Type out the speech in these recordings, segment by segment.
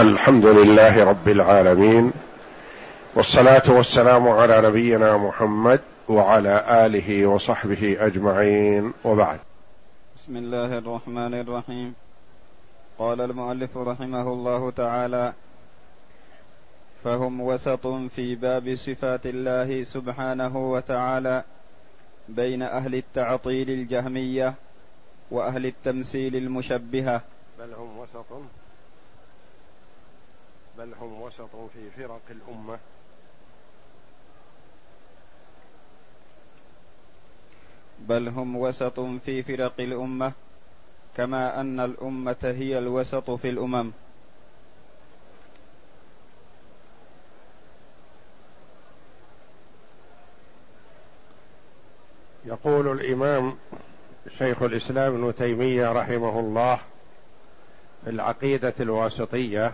الحمد لله رب العالمين والصلاة والسلام على نبينا محمد وعلى آله وصحبه أجمعين وبعد. بسم الله الرحمن الرحيم. قال المؤلف رحمه الله تعالى فهم وسط في باب صفات الله سبحانه وتعالى بين أهل التعطيل الجهمية وأهل التمثيل المشبهة. بل هم وسط. بل هم وسط في فرق الأمة. بل هم وسط في فرق الأمة كما أن الأمة هي الوسط في الأمم. يقول الإمام شيخ الإسلام ابن تيمية رحمه الله في العقيدة الواسطية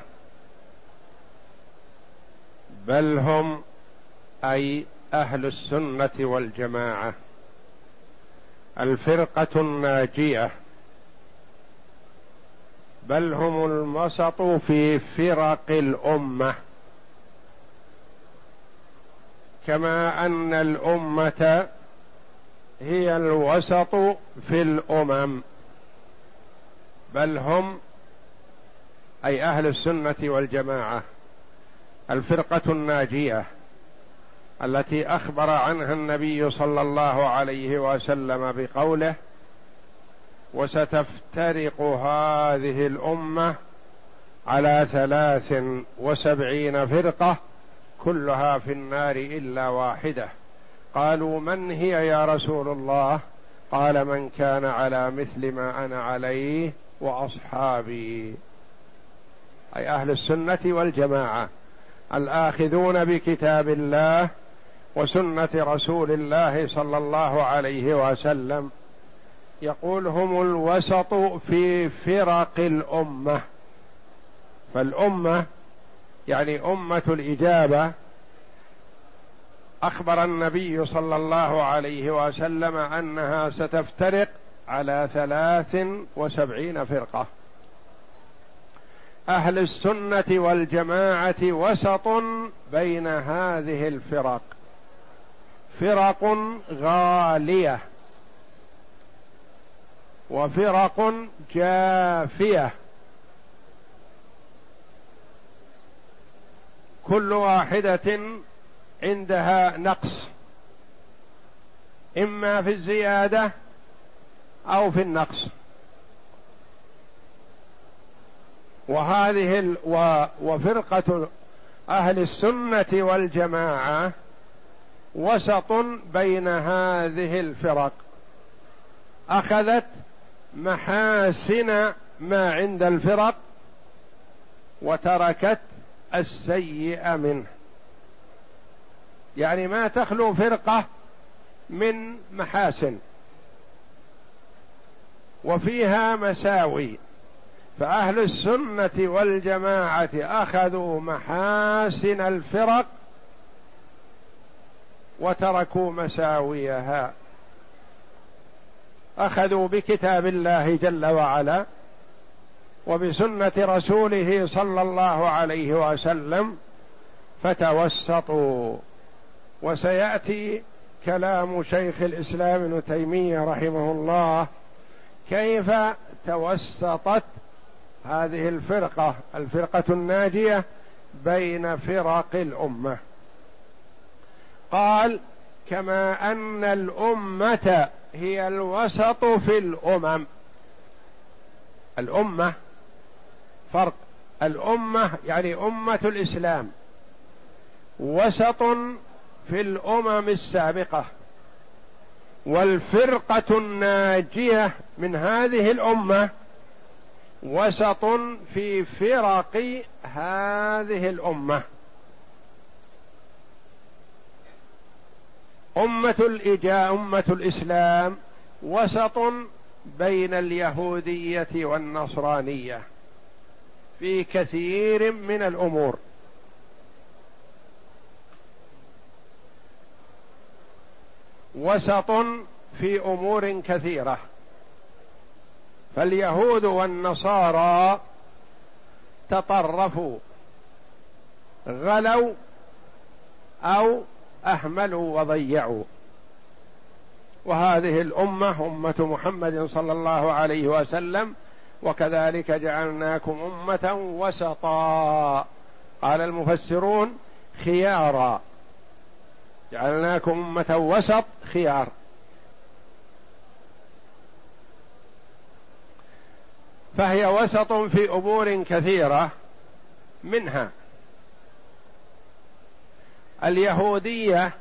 بل هم أي أهل السنة والجماعة. الفرقة الناجية. بل هم الوسط في فرق الأمة. كما أن الأمة هي الوسط في الأمم. بل هم أي أهل السنة والجماعة. الفرقة الناجية التي أخبر عنها النبي صلى الله عليه وسلم بقوله وستفترق هذه الأمة على ثلاث وسبعين فرقة كلها في النار إلا واحدة. قالوا من هي يا رسول الله؟ قال من كان على مثل ما أنا عليه وأصحابي. أي أهل السنة والجماعة. الآخذون بكتاب الله وسنة رسول الله صلى الله عليه وسلم. يقول هم الوسط في فرق الأمة. فالأمة يعني أمة الإجابة. أخبر النبي صلى الله عليه وسلم أنها ستفترق على ثلاث وسبعين فرقة. أهل السنة والجماعة وسط بين هذه الفرق. فرق غالية وفرق جافية. كل واحدة عندها نقص إما في الزيادة أو في النقص. وهذه ال... و... وفرقة أهل السنة والجماعة وسط بين هذه الفرق. أخذت محاسن ما عند الفرق وتركت السيء منه. يعني ما تخلو فرقة من محاسن. وفيها مساوي. فأهل السنة والجماعة أخذوا محاسن الفرق وتركوا مساويها. أخذوا بكتاب الله جل وعلا وبسنة رسوله صلى الله عليه وسلم فتوسطوا. وسيأتي كلام شيخ الإسلام ابن تيمية رحمه الله كيف توسطت هذه الفرقة الفرقة الناجية بين فرق الأمة. قال كما أن الأمة هي الوسط في الأمم. الأمة فرق. الأمة يعني أمة الإسلام. وسط في الأمم السابقة. والفرقة الناجية من هذه الأمة وسط في فرق هذه الأمة. أمة الإجا أمة الإسلام وسط بين اليهودية والنصرانية في كثير من الأمور. وسط في أمور كثيرة. فاليهود والنصارى تطرفوا غلوا أو أهملوا وضيعوا. وهذه الأمة أمة محمد صلى الله عليه وسلم وكذلك جعلناكم أمة وسطا. قال المفسرون خيارا. جعلناكم أمة وسط خيار. فهي وسط في أمور كثيرة منها. اليهودية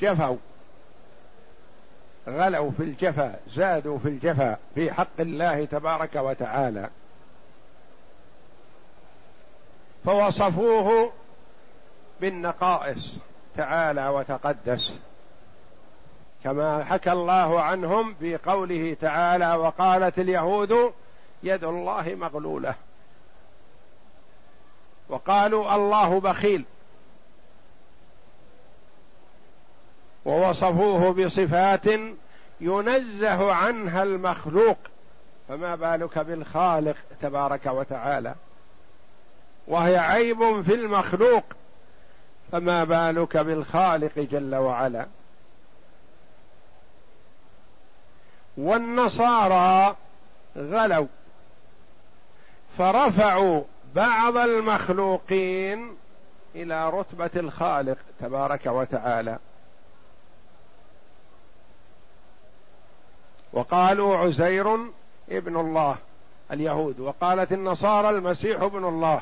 جفوا غلوا في الجفا زادوا في الجفا في حق الله تبارك وتعالى. فوصفوه بالنقائص تعالى وتقدس. كما حكى الله عنهم في قوله تعالى وقالت اليهود يد الله مغلولة. وقالوا الله بخيل. ووصفوه بصفات ينزه عنها المخلوق. فما بالك بالخالق تبارك وتعالى؟ وهي عيب في المخلوق. فما بالك بالخالق جل وعلا؟ والنصارى غلوا. فرفعوا بعض المخلوقين إلى رتبة الخالق تبارك وتعالى. وقالوا عزير ابن الله اليهود وقالت النصارى المسيح ابن الله.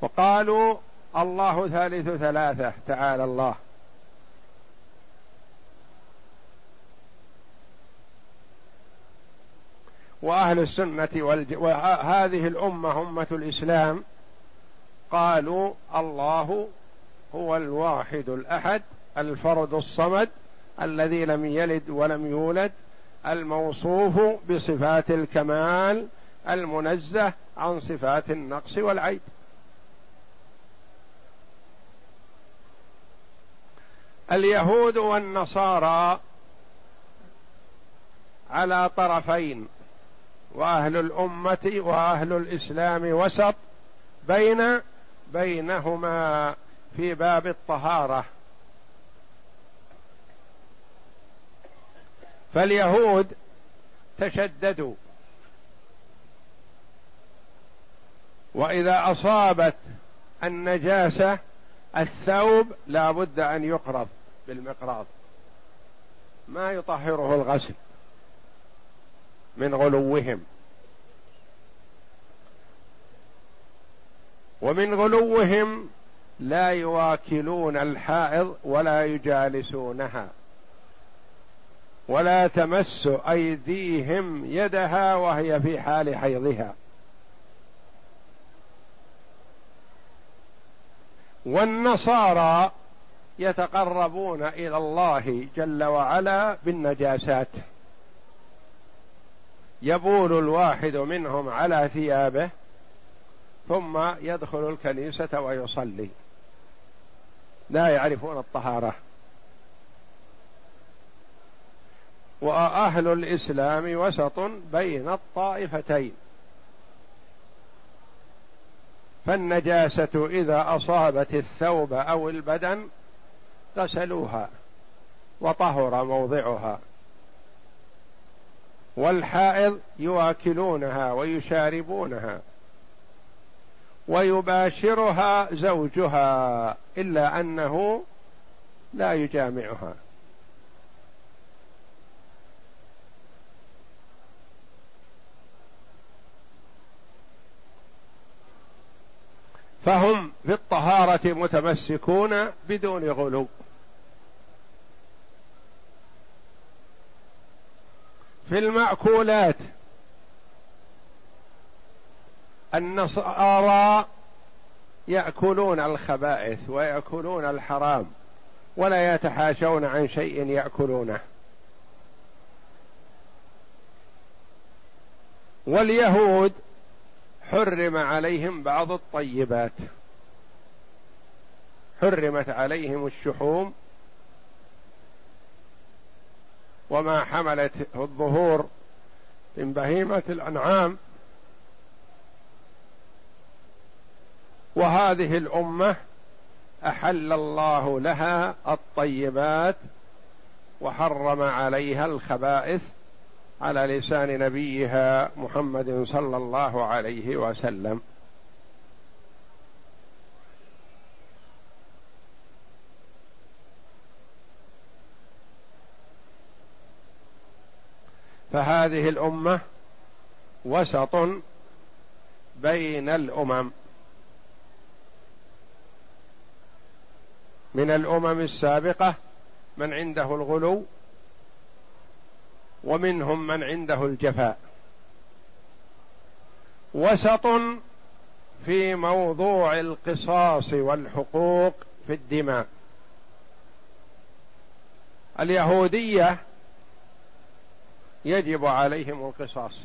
وقالوا الله ثالث ثلاثة تعالى الله. وأهل السنة والج... وهذه الأمة أمة الإسلام قالوا الله هو الواحد الأحد الفرد الصمد الذي لم يلد ولم يولد الموصوف بصفات الكمال المنزه عن صفات النقص والعيب. اليهود والنصارى على طرفين وأهل الأمة وأهل الإسلام وسط بين بينهما في باب الطهارة. فاليهود تشددوا. وإذا أصابت النجاسة الثوب لا بد أن يقرض بالمقراض. ما يطهره الغسل. من غلوهم. ومن غلوهم لا يواكلون الحائض ولا يجالسونها. ولا تمس أيديهم يدها وهي في حال حيضها. والنصارى يتقربون إلى الله جل وعلا بالنجاسات. يبول الواحد منهم على ثيابه ثم يدخل الكنيسة ويصلي. لا يعرفون الطهارة. وأهل الإسلام وسط بين الطائفتين. فالنجاسة إذا أصابت الثوب أو البدن غسلوها وطهر موضعها. والحائض يواكلونها ويشاربونها ويباشرها زوجها إلا أنه لا يجامعها. فهم في الطهارة متمسكون بدون غلو. في المأكولات. النصارى يأكلون الخبائث ويأكلون الحرام ولا يتحاشون عن شيء يأكلونه. واليهود حرم عليهم بعض الطيبات. حرمت عليهم الشحوم وما حملته الظهور من بهيمة الأنعام. وهذه الأمة أحل الله لها الطيبات وحرم عليها الخبائث على لسان نبيها محمد صلى الله عليه وسلم. فهذه الأمة وسط بين الأمم. من الأمم السابقة من عنده الغلو ومنهم من عنده الجفاء. وسط في موضوع القصاص والحقوق في الدماء. اليهودية يجب عليهم القصاص.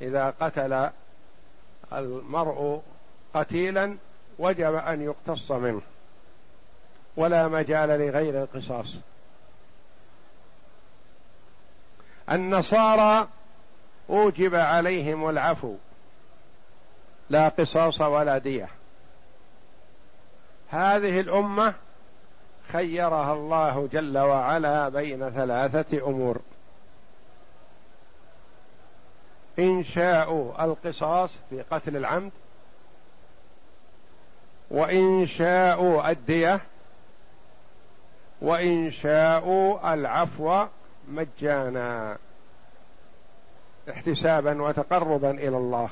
إذا قتل المرء قتيلا وجب أن يقتص منه ولا مجال لغير القصاص. النصارى أوجب عليهم العفو لا قصاص ولا دية. هذه الأمة خيرها الله جل وعلا بين ثلاثة أمور. إن شاءوا القصاص في قتل العمد وإن شاءوا الدية وإن شاءوا العفو مجانا احتسابا وتقربا إلى الله.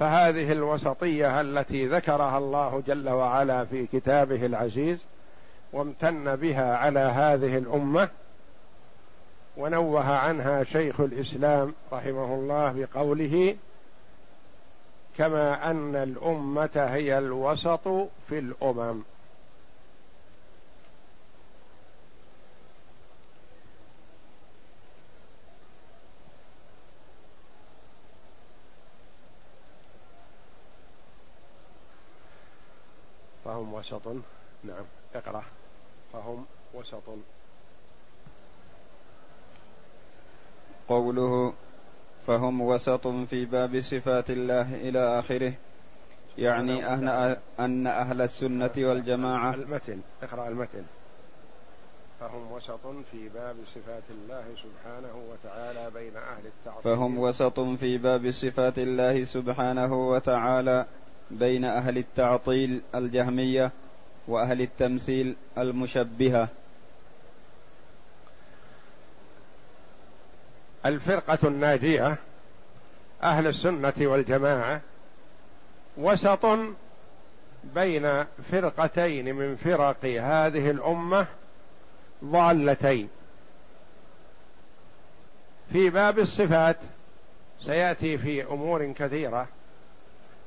فهذه الوسطية التي ذكرها الله جل وعلا في كتابه العزيز وامتن بها على هذه الأمة ونوه عنها شيخ الإسلام رحمه الله بقوله كما أن الأمة هي الوسط في الأمم. فهم وسط. نعم اقرأ. فهم وسط. قوله فهم وسط في باب صفات الله إلى آخره يعني أهل أن أهل السنة والجماعة. المتن اقرأ المتن. فهم وسط في باب صفات الله سبحانه وتعالى بين أهل التعطيل فهم وسط في باب صفات الله سبحانه وتعالى بين أهل التعطيل الجهمية وأهل التمثيل المشبهة. الفرقة الناجية أهل السنة والجماعة وسط بين فرقتين من فرق هذه الأمة ضالتين. في باب الصفات سيأتي في أمور كثيرة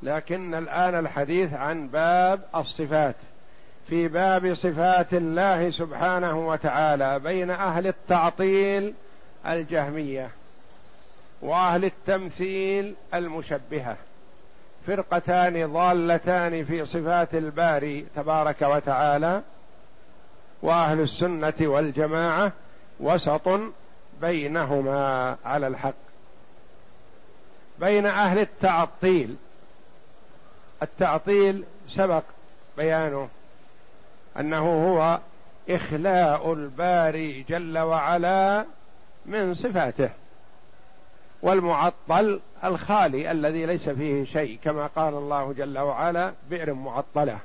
لكن الآن الحديث عن باب الصفات. في باب صفات الله سبحانه وتعالى بين أهل التعطيل الجهمية وأهل التمثيل المشبهة فرقتان ضالتان في صفات الباري تبارك وتعالى وأهل السنة والجماعة وسط بينهما على الحق. بين أهل التعطيل التعطيل سبق بيانه أنه هو إخلاء الباري جل وعلا من صفاته والمعطل الخالي الذي ليس فيه شيء كما قال الله جل وعلا بئر معطلة.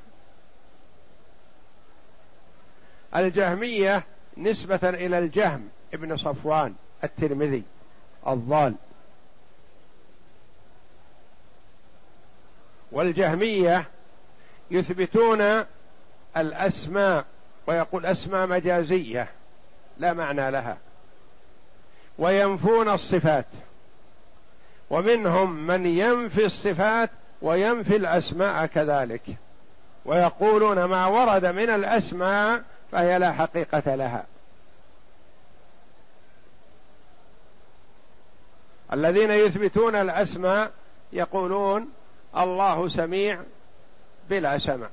الجهمية نسبة إلى الجهم ابن صفوان الترمذي الضال. والجهمية يثبتون الأسماء ويقول أسماء مجازية لا معنى لها. وينفون الصفات. ومنهم من ينفي الصفات وينفي الأسماء كذلك. ويقولون ما ورد من الأسماء فهي لا حقيقة لها. الذين يثبتون الأسماء يقولون الله سميع بلا سمع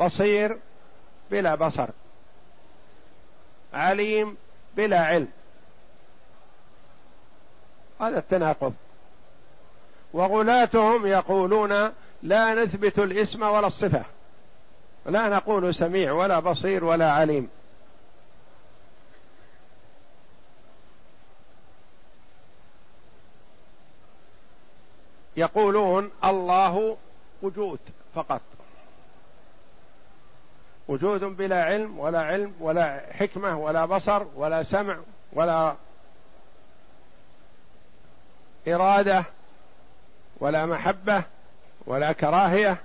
بصير بلا بصر عليم بلا علم. هذا التناقض. وغلاتهم يقولون لا نثبت الاسم ولا الصفة. لا نقول سميع ولا بصير ولا عليم. يقولون الله وجود فقط. وجود بلا علم ولا علم ولا حكمة ولا بصر ولا سمع ولا إرادة ولا محبة ولا كراهية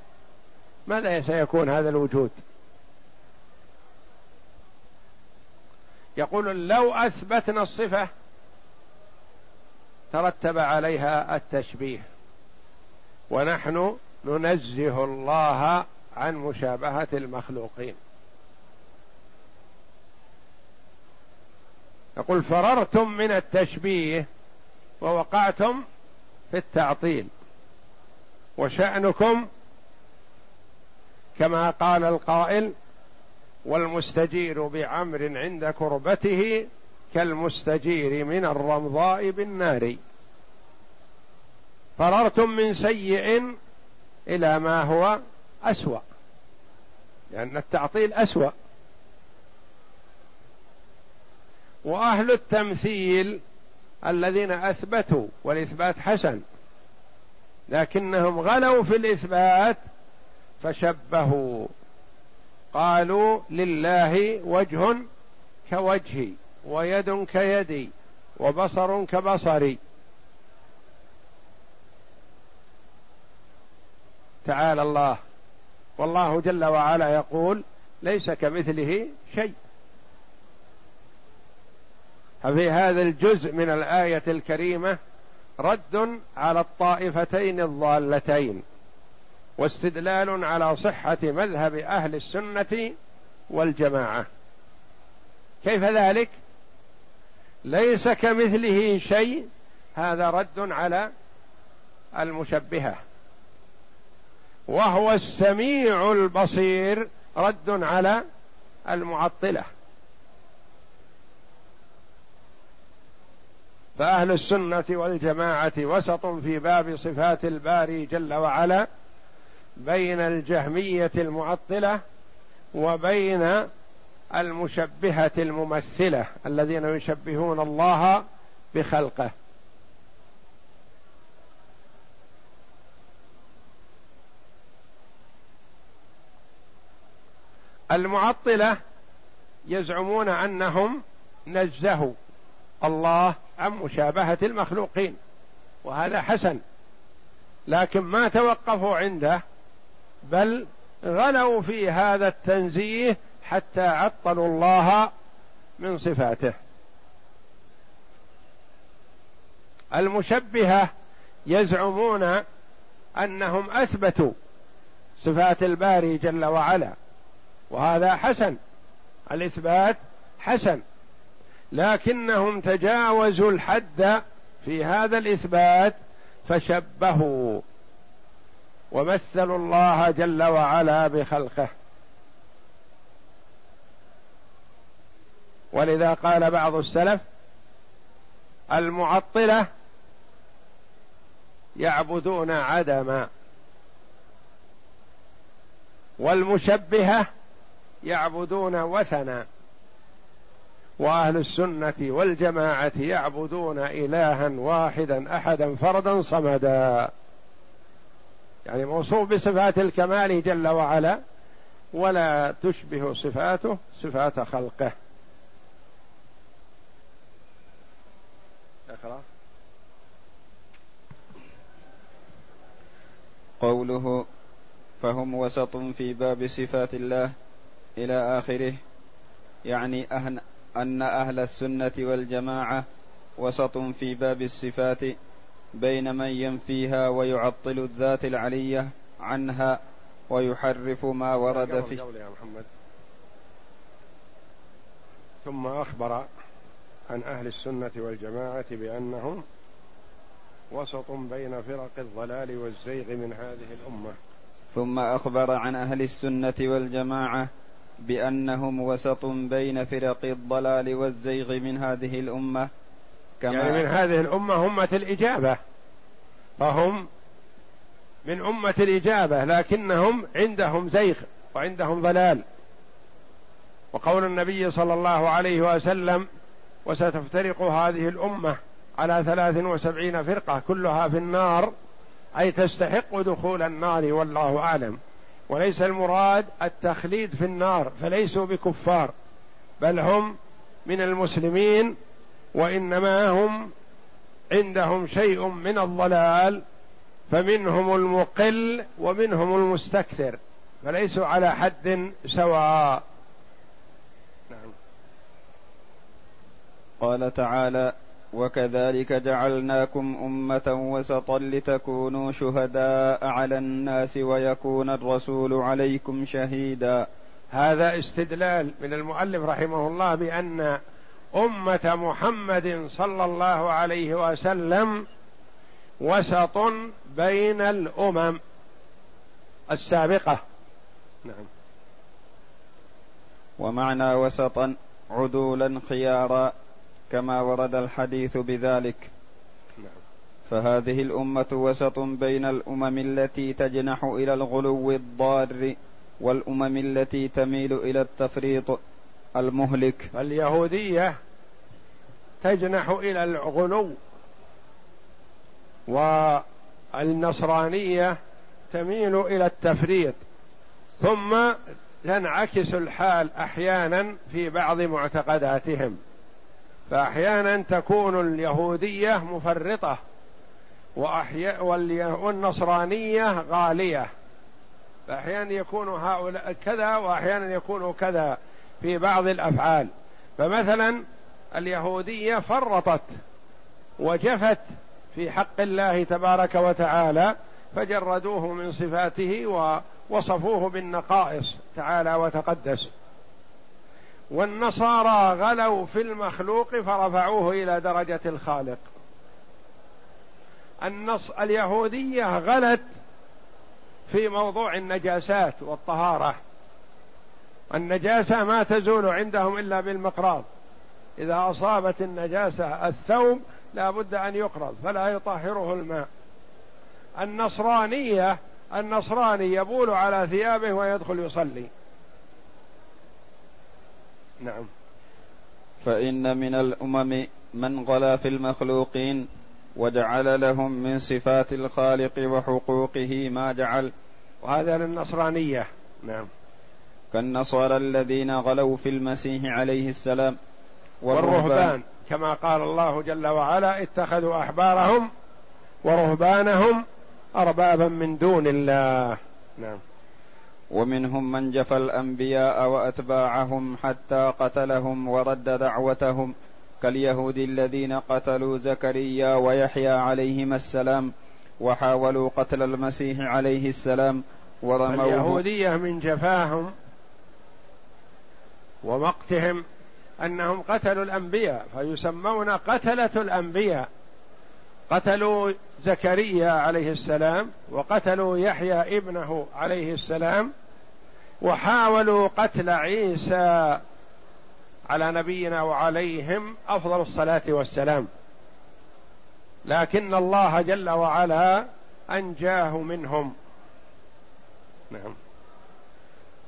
ماذا سيكون هذا الوجود؟ يقول لو أثبتنا الصفة ترتب عليها التشبيه. ونحن ننزه الله عن مشابهة المخلوقين. يقول فررتم من التشبيه ووقعتم في التعطيل. وشأنكم كما قال القائل والمستجير بعمر عند كربته كالمستجير من الرمضاء بالنار. فررتم من سيء إلى ما هو أسوأ لأن التعطيل أسوأ. وأهل التمثيل الذين أثبتوا والإثبات حسن لكنهم غلوا في الإثبات فشبهوا قالوا لله وجه كوجهي ويد كيدي وبصر كبصري تعالى الله والله جل وعلا يقول ليس كمثله شيء. ففي هذا الجزء من الآية الكريمة رد على الطائفتين الضالتين واستدلال على صحة مذهب أهل السنة والجماعة. كيف ذلك؟ ليس كمثله شيء هذا رد على المشبهة. وهو السميع البصير رد على المعطلة. فأهل السنة والجماعة وسط في باب صفات الباري جل وعلا بين الجهمية المعطلة وبين المشبهة الممثلة الذين يشبهون الله بخلقه. المعطلة يزعمون أنهم نزهوا الله عن مشابهة المخلوقين وهذا حسن. لكن ما توقفوا عنده بل غلوا في هذا التنزيه حتى عطلوا الله من صفاته. المشبهة يزعمون أنهم أثبتوا صفات الباري جل وعلا وهذا حسن. الإثبات حسن. لكنهم تجاوزوا الحد في هذا الإثبات فشبهوا ومثلوا الله جل وعلا بخلقه. ولذا قال بعض السلف المعطلة يعبدون عدما والمشبهة يعبدون وثنا. وأهل السنة والجماعة يعبدون إلها واحدا أحدا فردا صمدا. يعني موصوف بصفات الكمال جل وعلا ولا تشبه صفاته صفات خلقه. قوله فهم وسط في باب صفات الله إلى آخره يعني أهن أن أهل السنة والجماعة وسط في باب الصفات بين من ينفيها ويعطل الذات العلية عنها ويحرف ما ورد في يا محمد. ثم أخبر عن أهل السنة والجماعة بأنهم وسط بين فرق الضلال والزيغ من هذه الأمة. ثم أخبر عن أهل السنة والجماعة بأنهم وسط بين فرق الضلال والزيغ من هذه الأمة. كما يعني من هذه الأمة أمة الإجابة. فهم من أمة الإجابة لكنهم عندهم زيغ وعندهم ضلال. وقول النبي صلى الله عليه وسلم وستفترق هذه الأمة على ثلاث وسبعين فرقة كلها في النار أي تستحق دخول النار والله أعلم. وليس المراد التخليد في النار فليسوا بكفار بل هم من المسلمين وإنما هم عندهم شيء من الضلال فمنهم المقل ومنهم المستكثر فليسوا على حد سواء نعم. قال تعالى وكذلك جعلناكم أمة وسطا لتكونوا شهداء على الناس ويكون الرسول عليكم شهيدا. هذا استدلال من المؤلف رحمه الله بأن أمة محمد صلى الله عليه وسلم وسط بين الأمم السابقة. نعم. ومعنى وسطا عدولا خيارا. كما ورد الحديث بذلك. نعم. فهذه الأمة وسط بين الأمم التي تجنح إلى الغلو الضار والأمم التي تميل إلى التفريط المهلك. اليهودية تجنح إلى الغلو والنصرانية تميل إلى التفريط ثم تنعكس الحال أحيانا في بعض معتقداتهم. فأحيانا تكون اليهودية مفرطة والنصرانية غالية. فأحيانا يكون هؤلاء كذا وأحيانا يكون كذا في بعض الأفعال. فمثلا اليهودية فرطت وجفت في حق الله تبارك وتعالى فجردوه من صفاته ووصفوه بالنقائص تعالى وتقدس. والنصارى غلوا في المخلوق فرفعوه إلى درجة الخالق. النص اليهودية غلت في موضوع النجاسات والطهارة. النجاسة ما تزول عندهم إلا بالمقراض. إذا أصابت النجاسة الثوب لا بد أن يقرض فلا يطهره الماء. النصرانيه النصراني يبول على ثيابه ويدخل يصلي. نعم. فإن من الأمم من غلا في المخلوقين وجعل لهم من صفات الخالق وحقوقه ما جعل. وهذا للنصرانية. نعم. كالنصارى الذين غلوا في المسيح عليه السلام والرهبان. كما قال الله جل وعلا اتخذوا أحبارهم ورهبانهم أربابا من دون الله. نعم. ومنهم من جفى الأنبياء وأتباعهم حتى قتلهم ورد دعوتهم كاليهود الذين قتلوا زكريا ويحيى عليهما السلام وحاولوا قتل المسيح عليه السلام ورموه. اليهودية من جفاهم ومقتهم أنهم قتلوا الأنبياء فيسمون قتلة الأنبياء. قتلوا زكريا عليه السلام وقتلوا يحيى ابنه عليه السلام وحاولوا قتل عيسى على نبينا وعليهم أفضل الصلاة والسلام. لكن الله جل وعلا أنجاه منهم. نعم.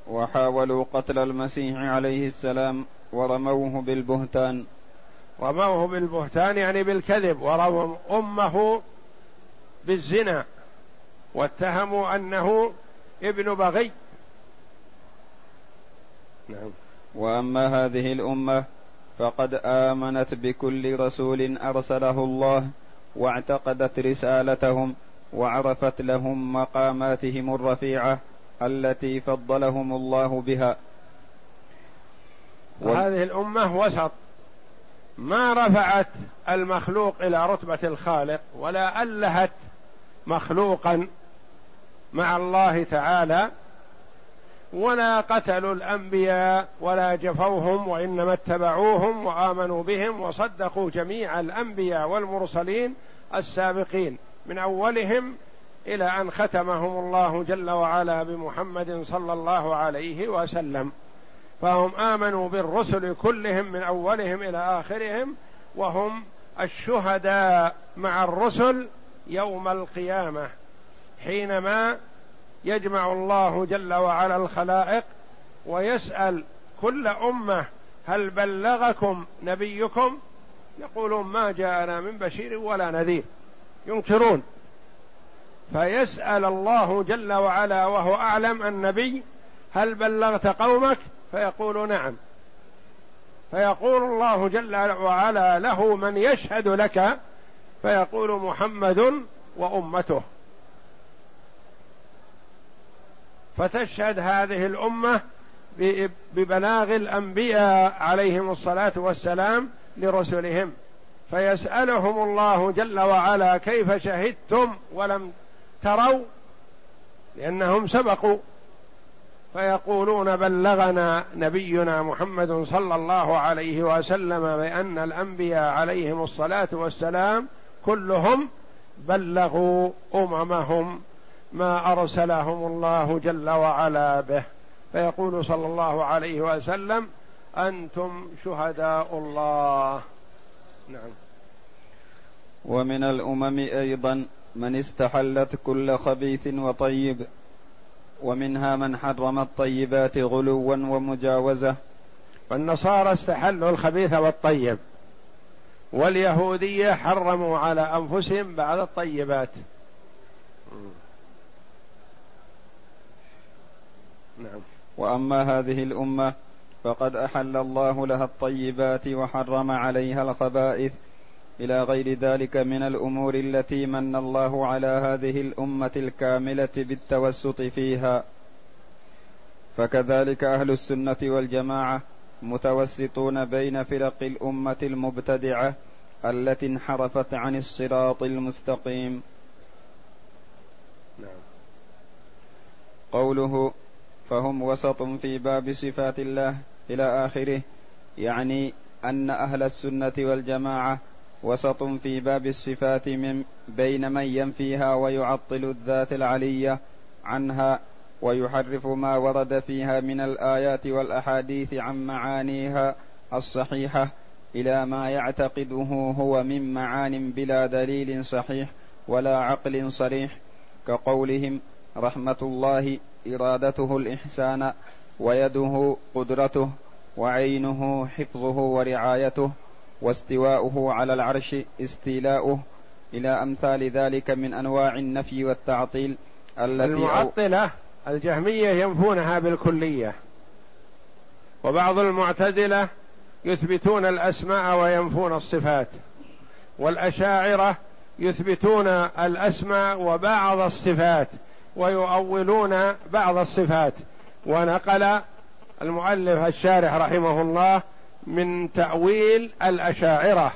وحاولوا قتل المسيح عليه السلام ورموه بالبهتان. رموه بالبهتان يعني بالكذب ورموا أمه بالزنا واتهموا أنه ابن بغي. نعم. وأما هذه الأمة فقد آمنت بكل رسول أرسله الله واعتقدت رسالتهم وعرفت لهم مقاماتهم الرفيعة التي فضلهم الله بها. وهذه الأمة وسط. ما رفعت المخلوق إلى رتبة الخالق ولا ألهت مخلوقا مع الله تعالى ولا قتلوا الأنبياء ولا جفوهم وإنما اتبعوهم وآمنوا بهم وصدقوا جميع الأنبياء والمرسلين السابقين من أولهم إلى أن ختمهم الله جل وعلا بمحمد صلى الله عليه وسلم. فهم آمنوا بالرسل كلهم من أولهم إلى آخرهم وهم الشهداء مع الرسل يوم القيامة حينما يجمع الله جل وعلا الخلائق ويسأل كل أمة هل بلغكم نبيكم؟ يقولون ما جاءنا من بشير ولا نذير ينكرون. فيسأل الله جل وعلا وهو أعلم النبي هل بلغت قومك؟ فيقول نعم. فيقول الله جل وعلا له من يشهد لك فيقول محمد وأمته. فتشهد هذه الأمة ببلاغ الأنبياء عليهم الصلاة والسلام لرسلهم. فيسألهم الله جل وعلا كيف شهدتم ولم تروا؟ لأنهم سبقوا. فيقولون بلغنا نبينا محمد صلى الله عليه وسلم بأن الأنبياء عليهم الصلاة والسلام كلهم بلغوا أممهم ما أرسلهم الله جل وعلا به. فيقول صلى الله عليه وسلم أنتم شهداء الله. نعم. ومن الأمم أيضا من استحلت كل خبيث وطيب. ومنها من حرم الطيبات غلوا ومجاوزة. والنصارى استحلوا الخبيث والطيب. واليهودية حرموا على أنفسهم بعض الطيبات. نعم. وأما هذه الأمة فقد أحل الله لها الطيبات وحرم عليها الخبائث إلى غير ذلك من الأمور التي من الله على هذه الأمة الكاملة بالتوسط فيها فكذلك أهل السنة والجماعة متوسطون بين فرق الأمة المبتدعة التي انحرفت عن الصراط المستقيم نعم. قوله فهم وسط في باب صفات الله إلى آخره يعني أن أهل السنة والجماعة وسط في باب الصفات من بين من ينفيها ويعطل الذات العلية عنها ويحرف ما ورد فيها من الآيات والأحاديث عن معانيها الصحيحة إلى ما يعتقده هو من معان بلا دليل صحيح ولا عقل صريح كقولهم رحمة الله إرادته الإحسان ويده قدرته وعينه حفظه ورعايته واستواؤه على العرش استيلاؤه إلى أمثال ذلك من أنواع النفي والتعطيل التي المعطلة الجهمية ينفونها بالكلية وبعض المعتزلة يثبتون الأسماء وينفون الصفات والأشاعرة يثبتون الأسماء وبعض الصفات ويؤولون بعض الصفات. ونقل المؤلف الشارح رحمه الله من تأويل الأشاعرة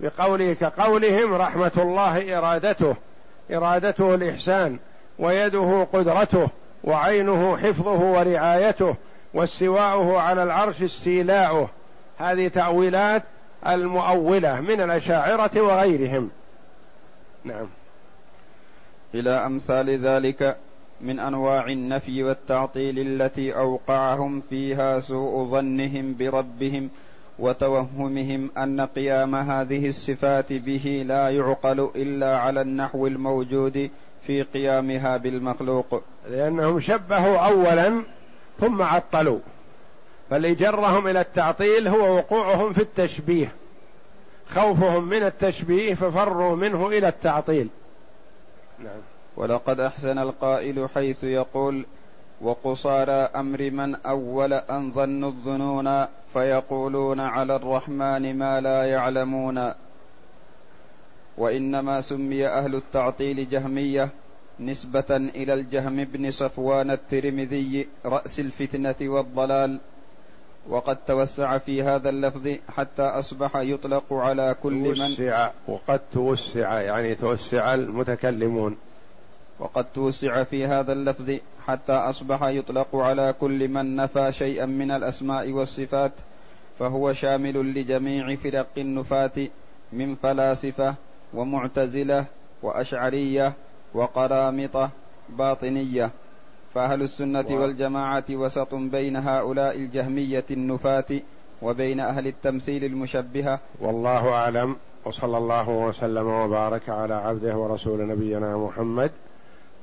بقوله كقولهم رحمة الله إرادته إرادته الإحسان ويده قدرته وعينه حفظه ورعايته واستواؤه على العرش استيلاؤه. هذه تأويلات المؤولة من الأشاعرة وغيرهم. نعم. إلى أمثال ذلك من أنواع النفي والتعطيل التي أوقعهم فيها سوء ظنهم بربهم وتوهمهم أن قيام هذه الصفات به لا يعقل إلا على النحو الموجود في قيامها بالمخلوق. لأنهم شبهوا اولا ثم عطلوا. فاللي جرهم إلى التعطيل هو وقوعهم في التشبيه. خوفهم من التشبيه ففروا منه إلى التعطيل. نعم. ولقد أحسن القائل حيث يقول وقصارى أمر من أول أن ظنوا الظنون فيقولون على الرحمن ما لا يعلمون. وإنما سمي أهل التعطيل جهمية نسبة إلى الجهم بن صفوان الترمذي رأس الفتنة والضلال. وقد توسع في هذا اللفظ حتى أصبح يطلق على كل من توسع وقد توسع يعني توسع المتكلمون. وقد توسع في هذا اللفظ حتى أصبح يطلق على كل من نفى شيئا من الأسماء والصفات فهو شامل لجميع فرق النفاة من فلاسفة ومعتزلة وأشعرية وقرامطة باطنية. فأهل السنة والجماعة وسط بين هؤلاء الجهمية النفاة وبين أهل التمثيل المشبهة. والله أعلم وصلى الله وسلم وبارك على عبده ورسول نبينا محمد